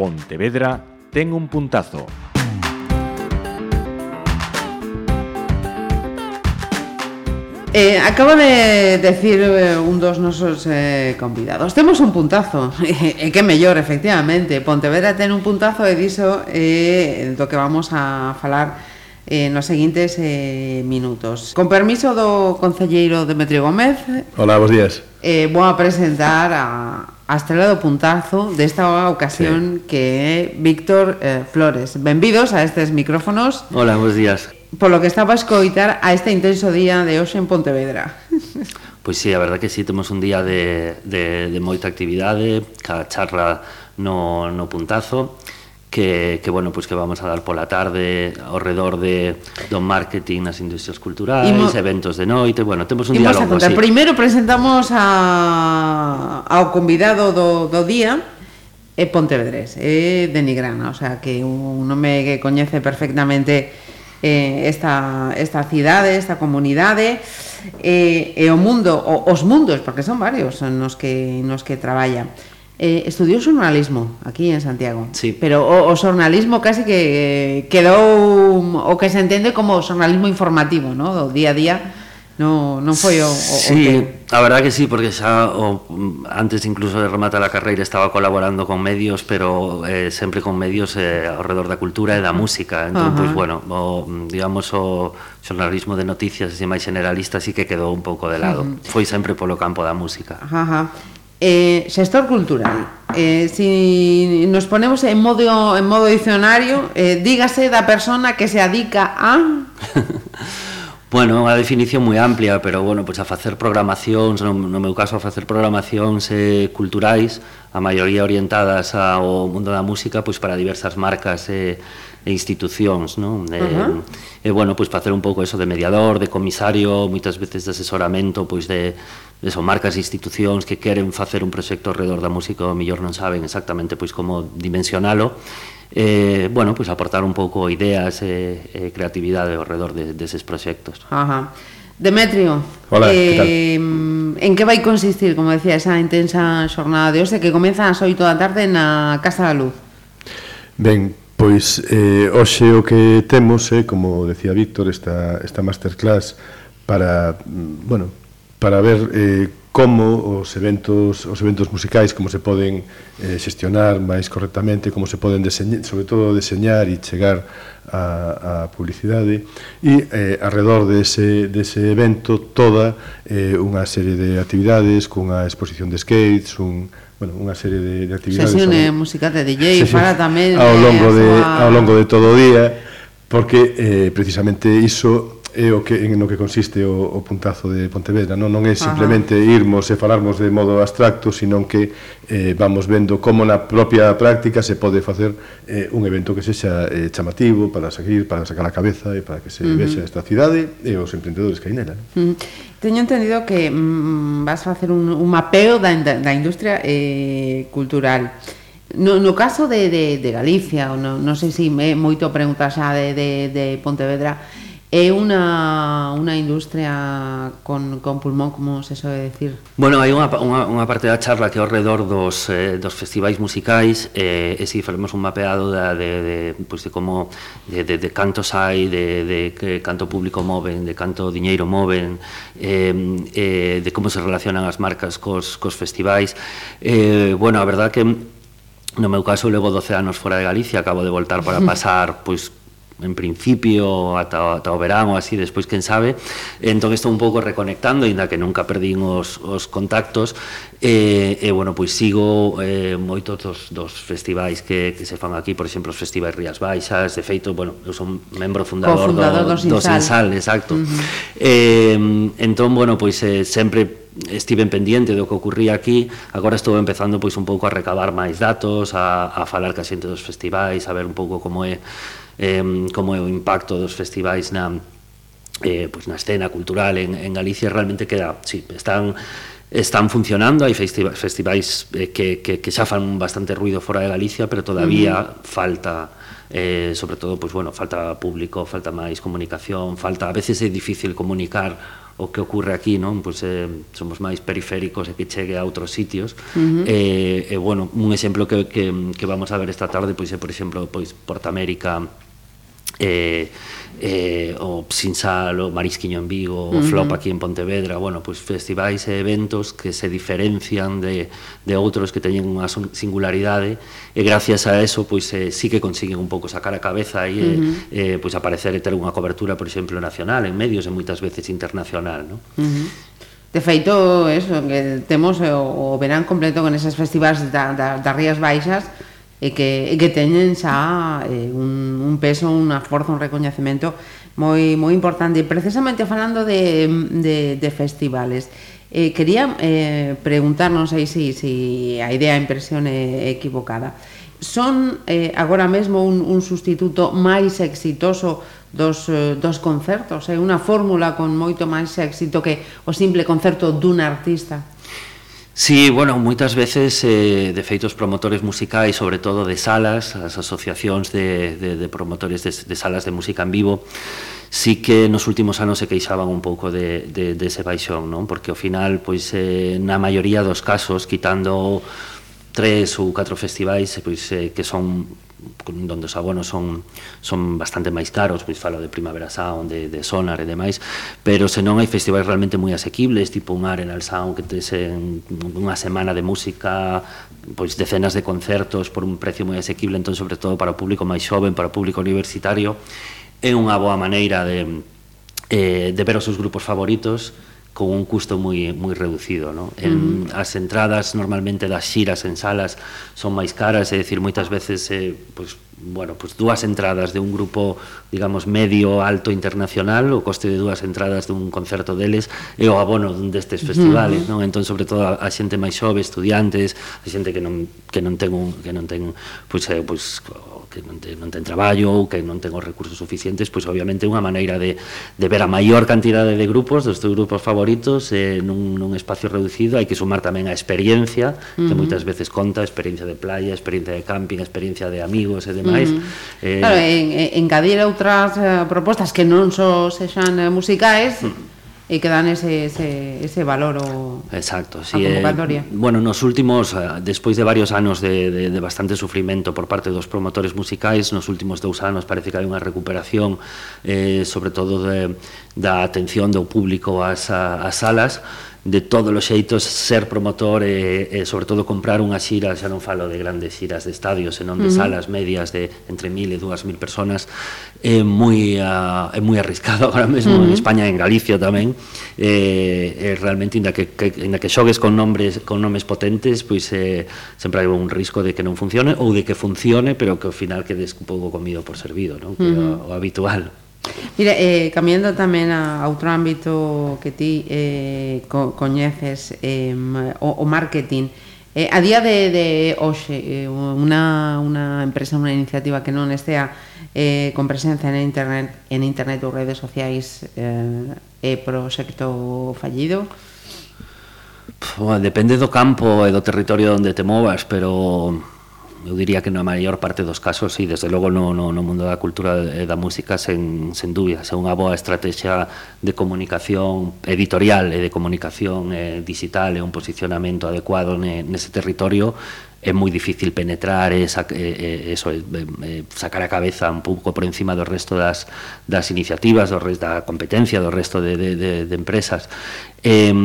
Pontevedra ten un puntazo. Eh, acaba de decir eh, un dos nosos eh, convidados. Temos un puntazo. E que mellor, efectivamente. Pontevedra ten un puntazo e diso eh, do que vamos a falar eh, nos seguintes eh, minutos. Con permiso do Concelleiro Demetrio Gómez. Hola, bons días eh, vou a presentar a, a estrela do puntazo desta ocasión sí. que é Víctor eh, Flores. Benvidos a estes micrófonos. Hola, bons días. Polo que estaba a escoitar a este intenso día de hoxe en Pontevedra. Pois sí, a verdad que sí, temos un día de, de, de moita actividade, cada charla no, no puntazo que, que bueno, pois que vamos a dar pola tarde ao redor de do marketing nas industrias culturais, Imo... eventos de noite, bueno, temos un Imos diálogo así. Primeiro presentamos a, ao convidado do, do día, é Pontevedrés, é de Nigrana, o sea, que un nome que coñece perfectamente eh, esta, esta cidade, esta comunidade, eh, e o mundo, o, os mundos, porque son varios nos que, nos que traballa eh, estudiou xornalismo aquí en Santiago. Sí. Pero o, o xornalismo casi que eh, quedou o que se entende como xornalismo informativo, ¿no? do día a día. No, non foi o, o Sí, o que... a verdad que sí, porque xa o, antes incluso de rematar a carreira estaba colaborando con medios, pero eh, sempre con medios eh, ao redor da cultura e da música. Entón, uh -huh. pois, bueno, o, digamos, o xornalismo de noticias e máis generalista sí que quedou un pouco de lado. Uh -huh. Foi sempre polo campo da música. Ajá. Uh -huh. Eh, xestor cultural. Eh, si nos ponemos en modo en modo diccionario, eh, dígase da persona que se adica a Bueno, unha definición moi amplia, pero bueno, pois a facer programacións, no, no meu caso a facer programacións eh, culturais, a maioría orientadas ao mundo da música pois para diversas marcas e, e institucións, non? Eh, e, uh -huh. e bueno, pois facer un pouco eso de mediador, de comisario, moitas veces de asesoramento, pois de eso, marcas e institucións que queren facer un proxecto alrededor da música, o mellor non saben exactamente pois como dimensionalo. Eh, bueno, pois aportar un pouco ideas e, e creatividade ao redor de, deses proxectos. Ajá. Uh -huh. Demetrio, Hola, eh, que en que vai consistir, como decía, esa intensa xornada de hoxe que comeza ás 8 da tarde na Casa da Luz? Ben, pois eh, hoxe o que temos, eh, como decía Víctor, esta, esta masterclass para, mm, bueno, para ver eh, como os eventos os eventos musicais como se poden eh, xestionar máis correctamente, como se poden deseñar, sobre todo deseñar e chegar a, a publicidade e eh, alrededor dese, dese evento toda eh, unha serie de actividades cunha exposición de skates, un, bueno, unha serie de, de actividades. Sesión eh, de música de DJ, para tamén ao eh, longo de, ao longo de todo o día porque eh, precisamente iso é o que en no que consiste o, o puntazo de Pontevedra, non, non é simplemente Ajá. irmos e falarmos de modo abstracto, sino que eh, vamos vendo como na propia práctica se pode facer eh, un evento que sexa eh, chamativo para seguir, para sacar a cabeza e para que se uh -huh. vexa esta cidade e os emprendedores que hai nela. Uh -huh. Teño entendido que mm, vas facer un, un mapeo da, da industria eh, cultural. No, no caso de, de, de Galicia, non, non sei se me moito pregunta xa de, de, de Pontevedra, é unha, unha industria con, con pulmón, como se soe decir? Bueno, hai unha, unha, unha parte da charla que ao redor dos, eh, dos festivais musicais eh, e si faremos un mapeado da, de, de, pues de como de, de, de cantos hai, de, de que canto público moven, de canto diñeiro moven, eh, eh, de como se relacionan as marcas cos, cos festivais. Eh, bueno, a verdad que No meu caso, levo 12 anos fora de Galicia, acabo de voltar para pasar pois en principio ata, ata o verán ou así, despois quen sabe. Entón estou un pouco reconectando ainda que nunca perdín os, os contactos e, e bueno, pois sigo eh, moitos dos, dos festivais que, que se fan aquí, por exemplo, os festivais Rías Baixas de feito, bueno, eu son membro fundador, fundador do, do Sensal, exacto. Uh -huh. eh, entón, bueno, pois eh, sempre estiven pendiente do que ocurría aquí, agora estou empezando pois un pouco a recabar máis datos, a, a falar ca xente dos festivais, a ver un pouco como é eh, como é o impacto dos festivais na eh, pois na escena cultural en, en Galicia realmente queda, sí, están están funcionando, hai festiva, festivais eh, que, que, que xa fan bastante ruido fora de Galicia, pero todavía uh -huh. falta eh, sobre todo, pois, bueno, falta público, falta máis comunicación, falta, a veces é difícil comunicar o que ocurre aquí, non? Pois eh, somos máis periféricos e que chegue a outros sitios. Uh -huh. eh, e bueno, un exemplo que, que, que vamos a ver esta tarde pois é, por exemplo, pois Portamérica eh, eh, o Psinsal, o Marisquiño en Vigo, o uh -huh. Flop aquí en Pontevedra, bueno, pois pues festivais e eventos que se diferencian de, de outros que teñen unha singularidade e gracias a eso pois pues, eh, sí que consiguen un pouco sacar a cabeza e eh, uh -huh. eh, pois pues, aparecer e ter unha cobertura, por exemplo, nacional en medios e moitas veces internacional, ¿no? Uh -huh. De feito, eso, que temos o, o verán completo con esas festivas da, da, das Rías Baixas, e que, e que teñen xa eh, un, un peso, unha forza, un recoñecemento moi, moi importante. Precisamente falando de, de, de festivales, eh, quería eh, preguntarnos aí se si, si a idea a impresión é equivocada. Son eh, agora mesmo un, un sustituto máis exitoso dos, eh, dos concertos, é eh? unha fórmula con moito máis éxito que o simple concerto dun artista? Sí, bueno, moitas veces, eh, de feito, os promotores musicais, sobre todo de salas, as asociacións de, de, de promotores de, de salas de música en vivo, sí que nos últimos anos se queixaban un pouco de, de, de ese baixón, non? Porque ao final, pois, eh, na maioría dos casos, quitando tres ou catro festivais, eh, pois, eh, que son donde os abonos son son bastante máis caros, pois falo de Primavera Sound, de, de Sonar e demais, pero senón hai festivais realmente moi asequibles, tipo un Arenal Sound que tes en unha semana de música, pois decenas de concertos por un precio moi asequible, entón sobre todo para o público máis xoven, para o público universitario, é unha boa maneira de eh, de ver os seus grupos favoritos, con un custo moi moi reducido, ¿no? En uh -huh. as entradas normalmente das xiras en salas son máis caras, é dicir, moitas veces eh, pois pues, bueno, pues dúas entradas de un grupo, digamos, medio alto internacional, o coste de dúas entradas dun concerto deles e o abono dun destes festivales, uh -huh. non? Entón, sobre todo a, a xente máis xove, estudiantes, a xente que non que non ten un, que non ten pois eh, pois que non ten, non ten traballo ou que non ten os recursos suficientes, pois obviamente unha maneira de, de ver a maior cantidade de grupos, dos teus grupos favoritos, eh, nun, nun espacio reducido, hai que sumar tamén a experiencia, uh -huh. que moitas veces conta, experiencia de playa, experiencia de camping, experiencia de amigos e demais, demais. Uh -huh. eh, claro, en, en, engadir outras uh, propostas que non só sexan uh, musicais, uh -huh e que dan ese, ese, ese valor o, Exacto, sí, a convocatoria. Eh, bueno, nos últimos, eh, despois de varios anos de, de, de bastante sufrimento por parte dos promotores musicais, nos últimos dous anos parece que hai unha recuperación, eh, sobre todo de, da atención do público ás, ás salas, de todos os xeitos ser promotor e, e sobre todo comprar unha xira, xa non falo de grandes xiras de estadios, senón de uh -huh. salas medias de entre 1000 e 2000 personas, é moi uh, é moi arriscado agora mesmo uh -huh. en España e en Galicia tamén. Eh, é realmente inda que, que inda que xogues con nombres con nomes potentes, pois eh, sempre hai un risco de que non funcione ou de que funcione, pero que ao final quedes un pouco comido por servido, non? Que uh -huh. o, o habitual. Mira, eh, cambiando tamén a outro ámbito que ti eh, co coñeces eh, o, o marketing eh, a día de, de hoxe eh, una, una empresa, unha iniciativa que non estea eh, con presencia en internet, en internet ou redes sociais eh, é proxecto fallido? Pff, bueno, depende do campo e do territorio onde te movas, pero eu diría que na maior parte dos casos e desde logo no, no, no mundo da cultura e da música sen, sen dúbidas é unha boa estrategia de comunicación editorial e de comunicación eh, digital e un posicionamento adecuado ne, nese territorio é moi difícil penetrar e, sac, e, eh, e, eh, eso, e, e eh, sacar a cabeza un pouco por encima do resto das, das iniciativas, do resto da competencia, do resto de, de, de, de empresas. Eh,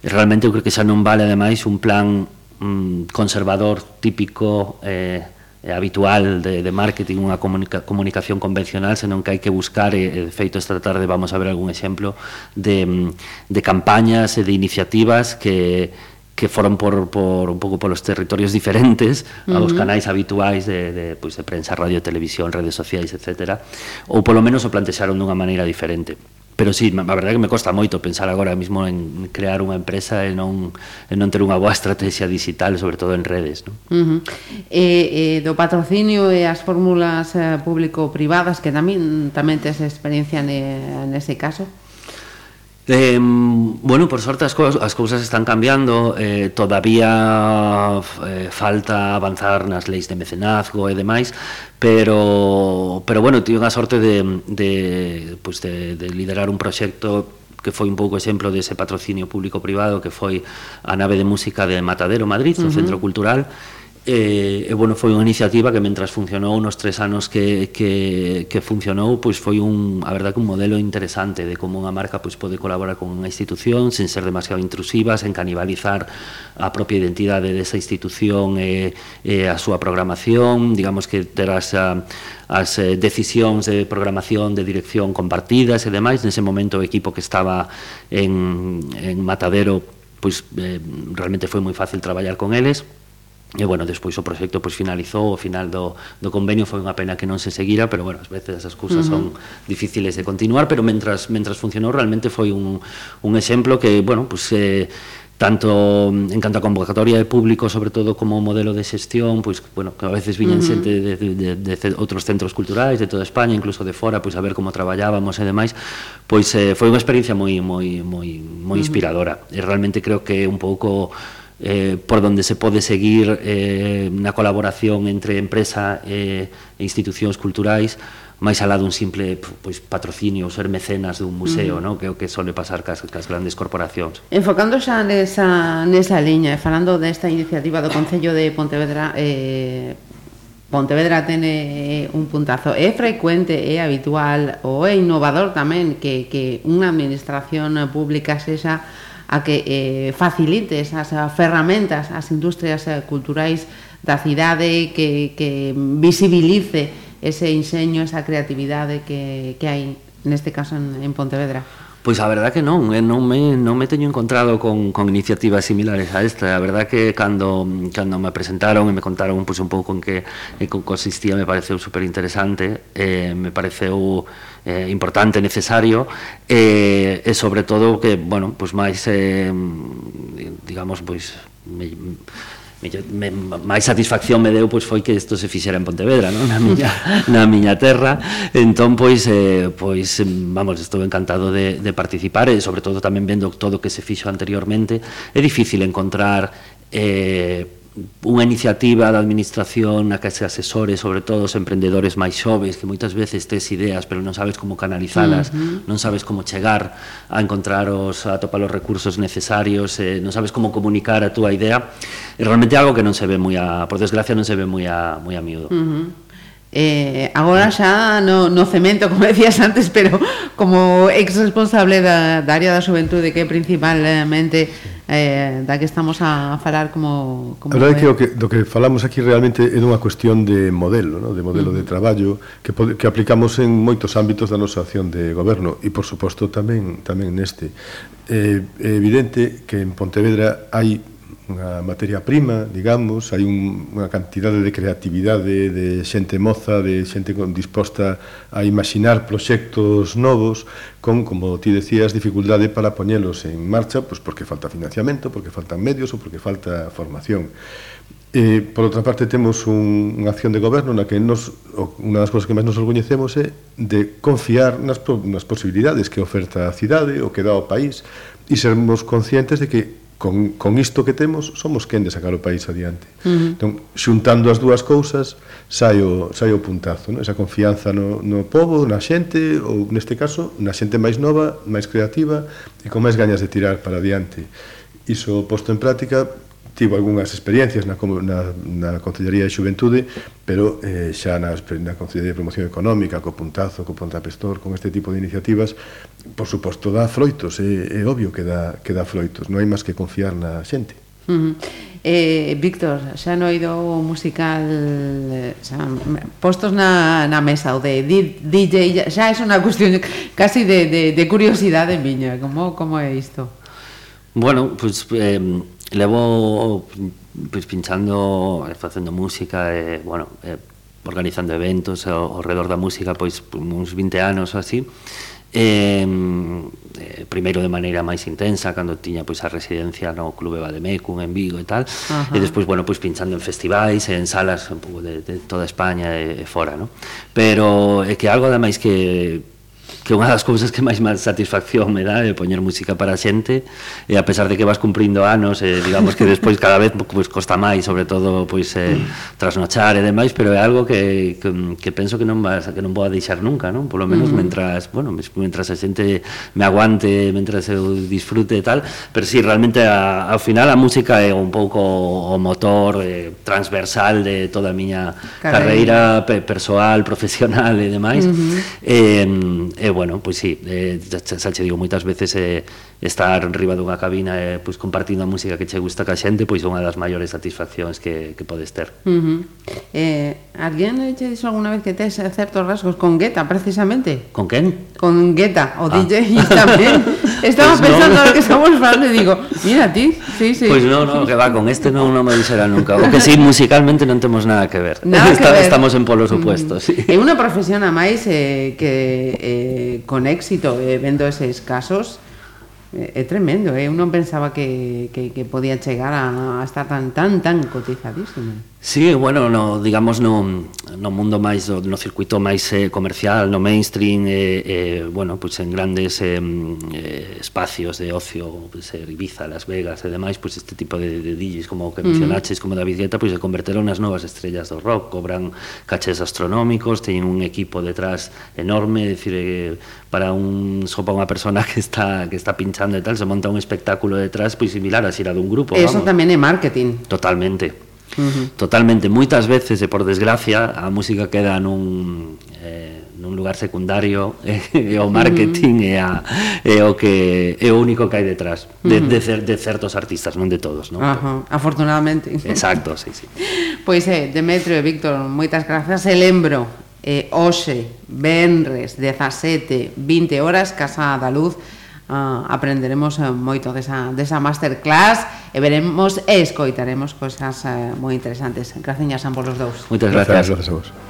realmente eu creo que xa non vale ademais un plan mm, conservador típico eh, habitual de, de marketing, unha comunica, comunicación convencional, senón que hai que buscar, e, de feito esta tarde vamos a ver algún exemplo, de, de campañas e de iniciativas que, que foron por, por un pouco polos territorios diferentes uh -huh. aos canais habituais de, de, pois, pues, de prensa, radio, televisión, redes sociais, etc. Ou polo menos o plantexaron dunha maneira diferente pero sí, a verdade é que me costa moito pensar agora mesmo en crear unha empresa e non, e non ter unha boa estrategia digital, sobre todo en redes. Non? Uh -huh. e, e do patrocinio e as fórmulas eh, público-privadas, que tamén, tamén tes experiencia ne, nese caso? Eh, bueno, por sorte as, cousas, as cousas están cambiando eh, Todavía eh, falta avanzar nas leis de mecenazgo e demais Pero, pero bueno, tive a sorte de, de, pues de, de liderar un proxecto que foi un pouco exemplo dese patrocinio público-privado que foi a nave de música de Matadero, Madrid, uh -huh. o Centro Cultural E, e bueno, foi unha iniciativa que mentras funcionou nos tres anos que, que, que funcionou, pois foi un, a verdade que un modelo interesante de como unha marca pois pode colaborar con unha institución sen ser demasiado intrusiva, sen canibalizar a propia identidade desa institución e, e a súa programación, digamos que ter as, as decisións de programación, de dirección compartidas e demais, nese momento o equipo que estaba en, en Matadero pois eh, realmente foi moi fácil traballar con eles. E bueno, despois o proxecto pois finalizou, o final do, do convenio foi unha pena que non se seguira, pero bueno, ás veces esas cousas uh -huh. son difíciles de continuar, pero mentras mentras funcionou realmente foi un, un exemplo que, bueno, pois pues, eh, tanto en canto a convocatoria de público, sobre todo como modelo de xestión, pois, bueno, que a veces viñen uh -huh. xente de, de, de, de outros centros culturais de toda España, incluso de fora, pois a ver como traballábamos e demais, pois eh, foi unha experiencia moi moi moi moi inspiradora. Uh -huh. E realmente creo que un pouco eh, por donde se pode seguir eh, na colaboración entre empresa eh, e institucións culturais máis alá dun simple pois, patrocinio ou ser mecenas dun museo, uh -huh. no? que é o que sole pasar cas, cas grandes corporacións. Enfocando xa nesa, nesa liña, falando desta iniciativa do Concello de Pontevedra, eh, Pontevedra tene eh, un puntazo. É frecuente, é habitual ou é innovador tamén que, que unha administración pública sexa a que eh, facilite esas ferramentas ás industrias eh, culturais da cidade que, que visibilice ese enseño, esa creatividade que, que hai neste caso en, en Pontevedra. Pois a verdad que non, eh, non me, non me teño encontrado con, con iniciativas similares a esta. A verdad que cando, cando me presentaron e me contaron pois, un pouco en que, en que consistía me pareceu super interesante, eh, me pareceu eh, importante, necesario, eh, e sobre todo que, bueno, pois máis, eh, digamos, pois, me, Me, máis satisfacción me deu pois foi que isto se fixera en Pontevedra, non? Na miña na miña terra. Entón pois eh, pois vamos, estou encantado de de participar e sobre todo tamén vendo todo o que se fixo anteriormente. É difícil encontrar eh unha iniciativa da administración na que se asesore sobre todo os emprendedores máis xoves que moitas veces tes ideas pero non sabes como canalizalas uh -huh. non sabes como chegar a encontrar os, a topar os recursos necesarios eh, non sabes como comunicar a túa idea é realmente algo que non se ve moi a, por desgracia non se ve moi a, moi a miúdo uh -huh. Eh, agora xa no, no cemento, como decías antes, pero como ex responsable da, da área da xuventude que é principalmente eh, da que estamos a falar como... como a verdade é que, o que do que falamos aquí realmente é dunha cuestión de modelo, ¿no? de modelo uh -huh. de traballo que, que aplicamos en moitos ámbitos da nosa acción de goberno e, por suposto, tamén tamén neste. Eh, é evidente que en Pontevedra hai unha materia prima, digamos, hai un, unha cantidade de creatividade de xente moza, de xente con, disposta a imaginar proxectos novos con, como ti decías, dificultade para poñelos en marcha, pois porque falta financiamento, porque faltan medios ou porque falta formación. Eh, por outra parte, temos un, unha acción de goberno na que nos, unha das cousas que máis nos orguñecemos é de confiar nas, nas posibilidades que oferta a cidade ou que dá o país e sermos conscientes de que con, con isto que temos somos quen de sacar o país adiante. Uh -huh. Entón, xuntando as dúas cousas, sai o, sai o puntazo, non? esa confianza no, no povo, na xente, ou neste caso, na xente máis nova, máis creativa e con máis gañas de tirar para adiante. Iso posto en práctica tivo algunhas experiencias na, na, na Concellería de Xuventude, pero eh, xa na, na Concellería de Promoción Económica, co Puntazo, co Pontapestor, con este tipo de iniciativas, por suposto, dá froitos, é, é obvio que dá, que dá froitos, non hai máis que confiar na xente. Uh -huh. eh, Víctor, xa no oído o musical xa, postos na, na mesa o de DJ xa é unha cuestión casi de, de, de curiosidade miña como, como é isto? Bueno, pois pues, eh, levo pues, pinchando facendo música e, bueno, eh, organizando eventos ao, ao redor da música pois uns 20 anos ou así eh, eh, primeiro de maneira máis intensa cando tiña pois a residencia no Clube Vademecum en Vigo e tal uh -huh. e despois bueno, pois pinchando en festivais e en salas un pouco de, de toda España e, e fora, no? Pero é que algo ademais que que unha das cousas que máis máis satisfacción me dá é poñer música para a xente e a pesar de que vas cumprindo anos e digamos que despois cada vez pois, costa máis sobre todo pois eh, mm. trasnochar e demais pero é algo que, que, que penso que non vas que non vou a deixar nunca non polo menos mm. mentras bueno mentras a xente me aguante mentras eu disfrute e tal pero si sí, realmente a, ao final a música é un pouco o motor eh, transversal de toda a miña carreira, carreira pe, persoal profesional e demais mm -hmm. eh, e eh, bueno, pois sí, eh, xa, xa che digo moitas veces eh, estar riba dunha cabina eh, pois compartindo a música que che gusta ca xente, pois é unha das maiores satisfaccións que, que podes ter. Uh -huh. eh, alguén che dixo alguna vez que tes certos rasgos con Guetta, precisamente? Con quen? Con Guetta, o ah. DJ tamén. Estaba pues pensando no. que estamos falando e digo, mira ti, sí, sí. Pues non, non, que va, con este non, non me dixera nunca. O que sí, musicalmente non temos nada que ver. Nada que ver. Estamos en polos opuestos. Mm. Sí. É unha profesión a máis eh, que eh, con éxito, eh, vendo eses casos, É tremendo, eh? eu non pensaba que, que, que podía chegar a, a estar tan tan tan cotizadísimo. Sí, bueno, no, digamos no, no mundo máis no circuito máis eh, comercial, no mainstream, eh, eh, bueno, pues en grandes eh, mm, eh espacios de ocio, pues, eh, Ibiza, Las Vegas e demais, pues este tipo de, de DJs como que mencionaches, uh -huh. como David Guetta, pues, se converteron nas novas estrellas do rock, cobran cachés astronómicos, teñen un equipo detrás enorme, decir, eh, para un sopa para unha persona que está que está pinchando e tal, se monta un espectáculo detrás pois similar a xira dun grupo, Eso vamos. tamén é marketing. Totalmente. Uh -huh. Totalmente, moitas veces e por desgracia a música queda nun eh, nun lugar secundario e, eh, o marketing é, a, é o que é o único que hai detrás de, de, cer, de certos artistas, non de todos, non? Ajá, afortunadamente. Exacto, sí, sí. Pois pues, eh, Demetrio e Víctor, moitas grazas, e lembro eh, hoxe, venres, 17, 20 horas, Casa da Luz, Uh, ah, aprenderemos uh, moito desa, desa masterclass e veremos e escoitaremos cousas uh, moi interesantes. Graciñas a ambos os dous. Moitas gracias. gracias, gracias a vos.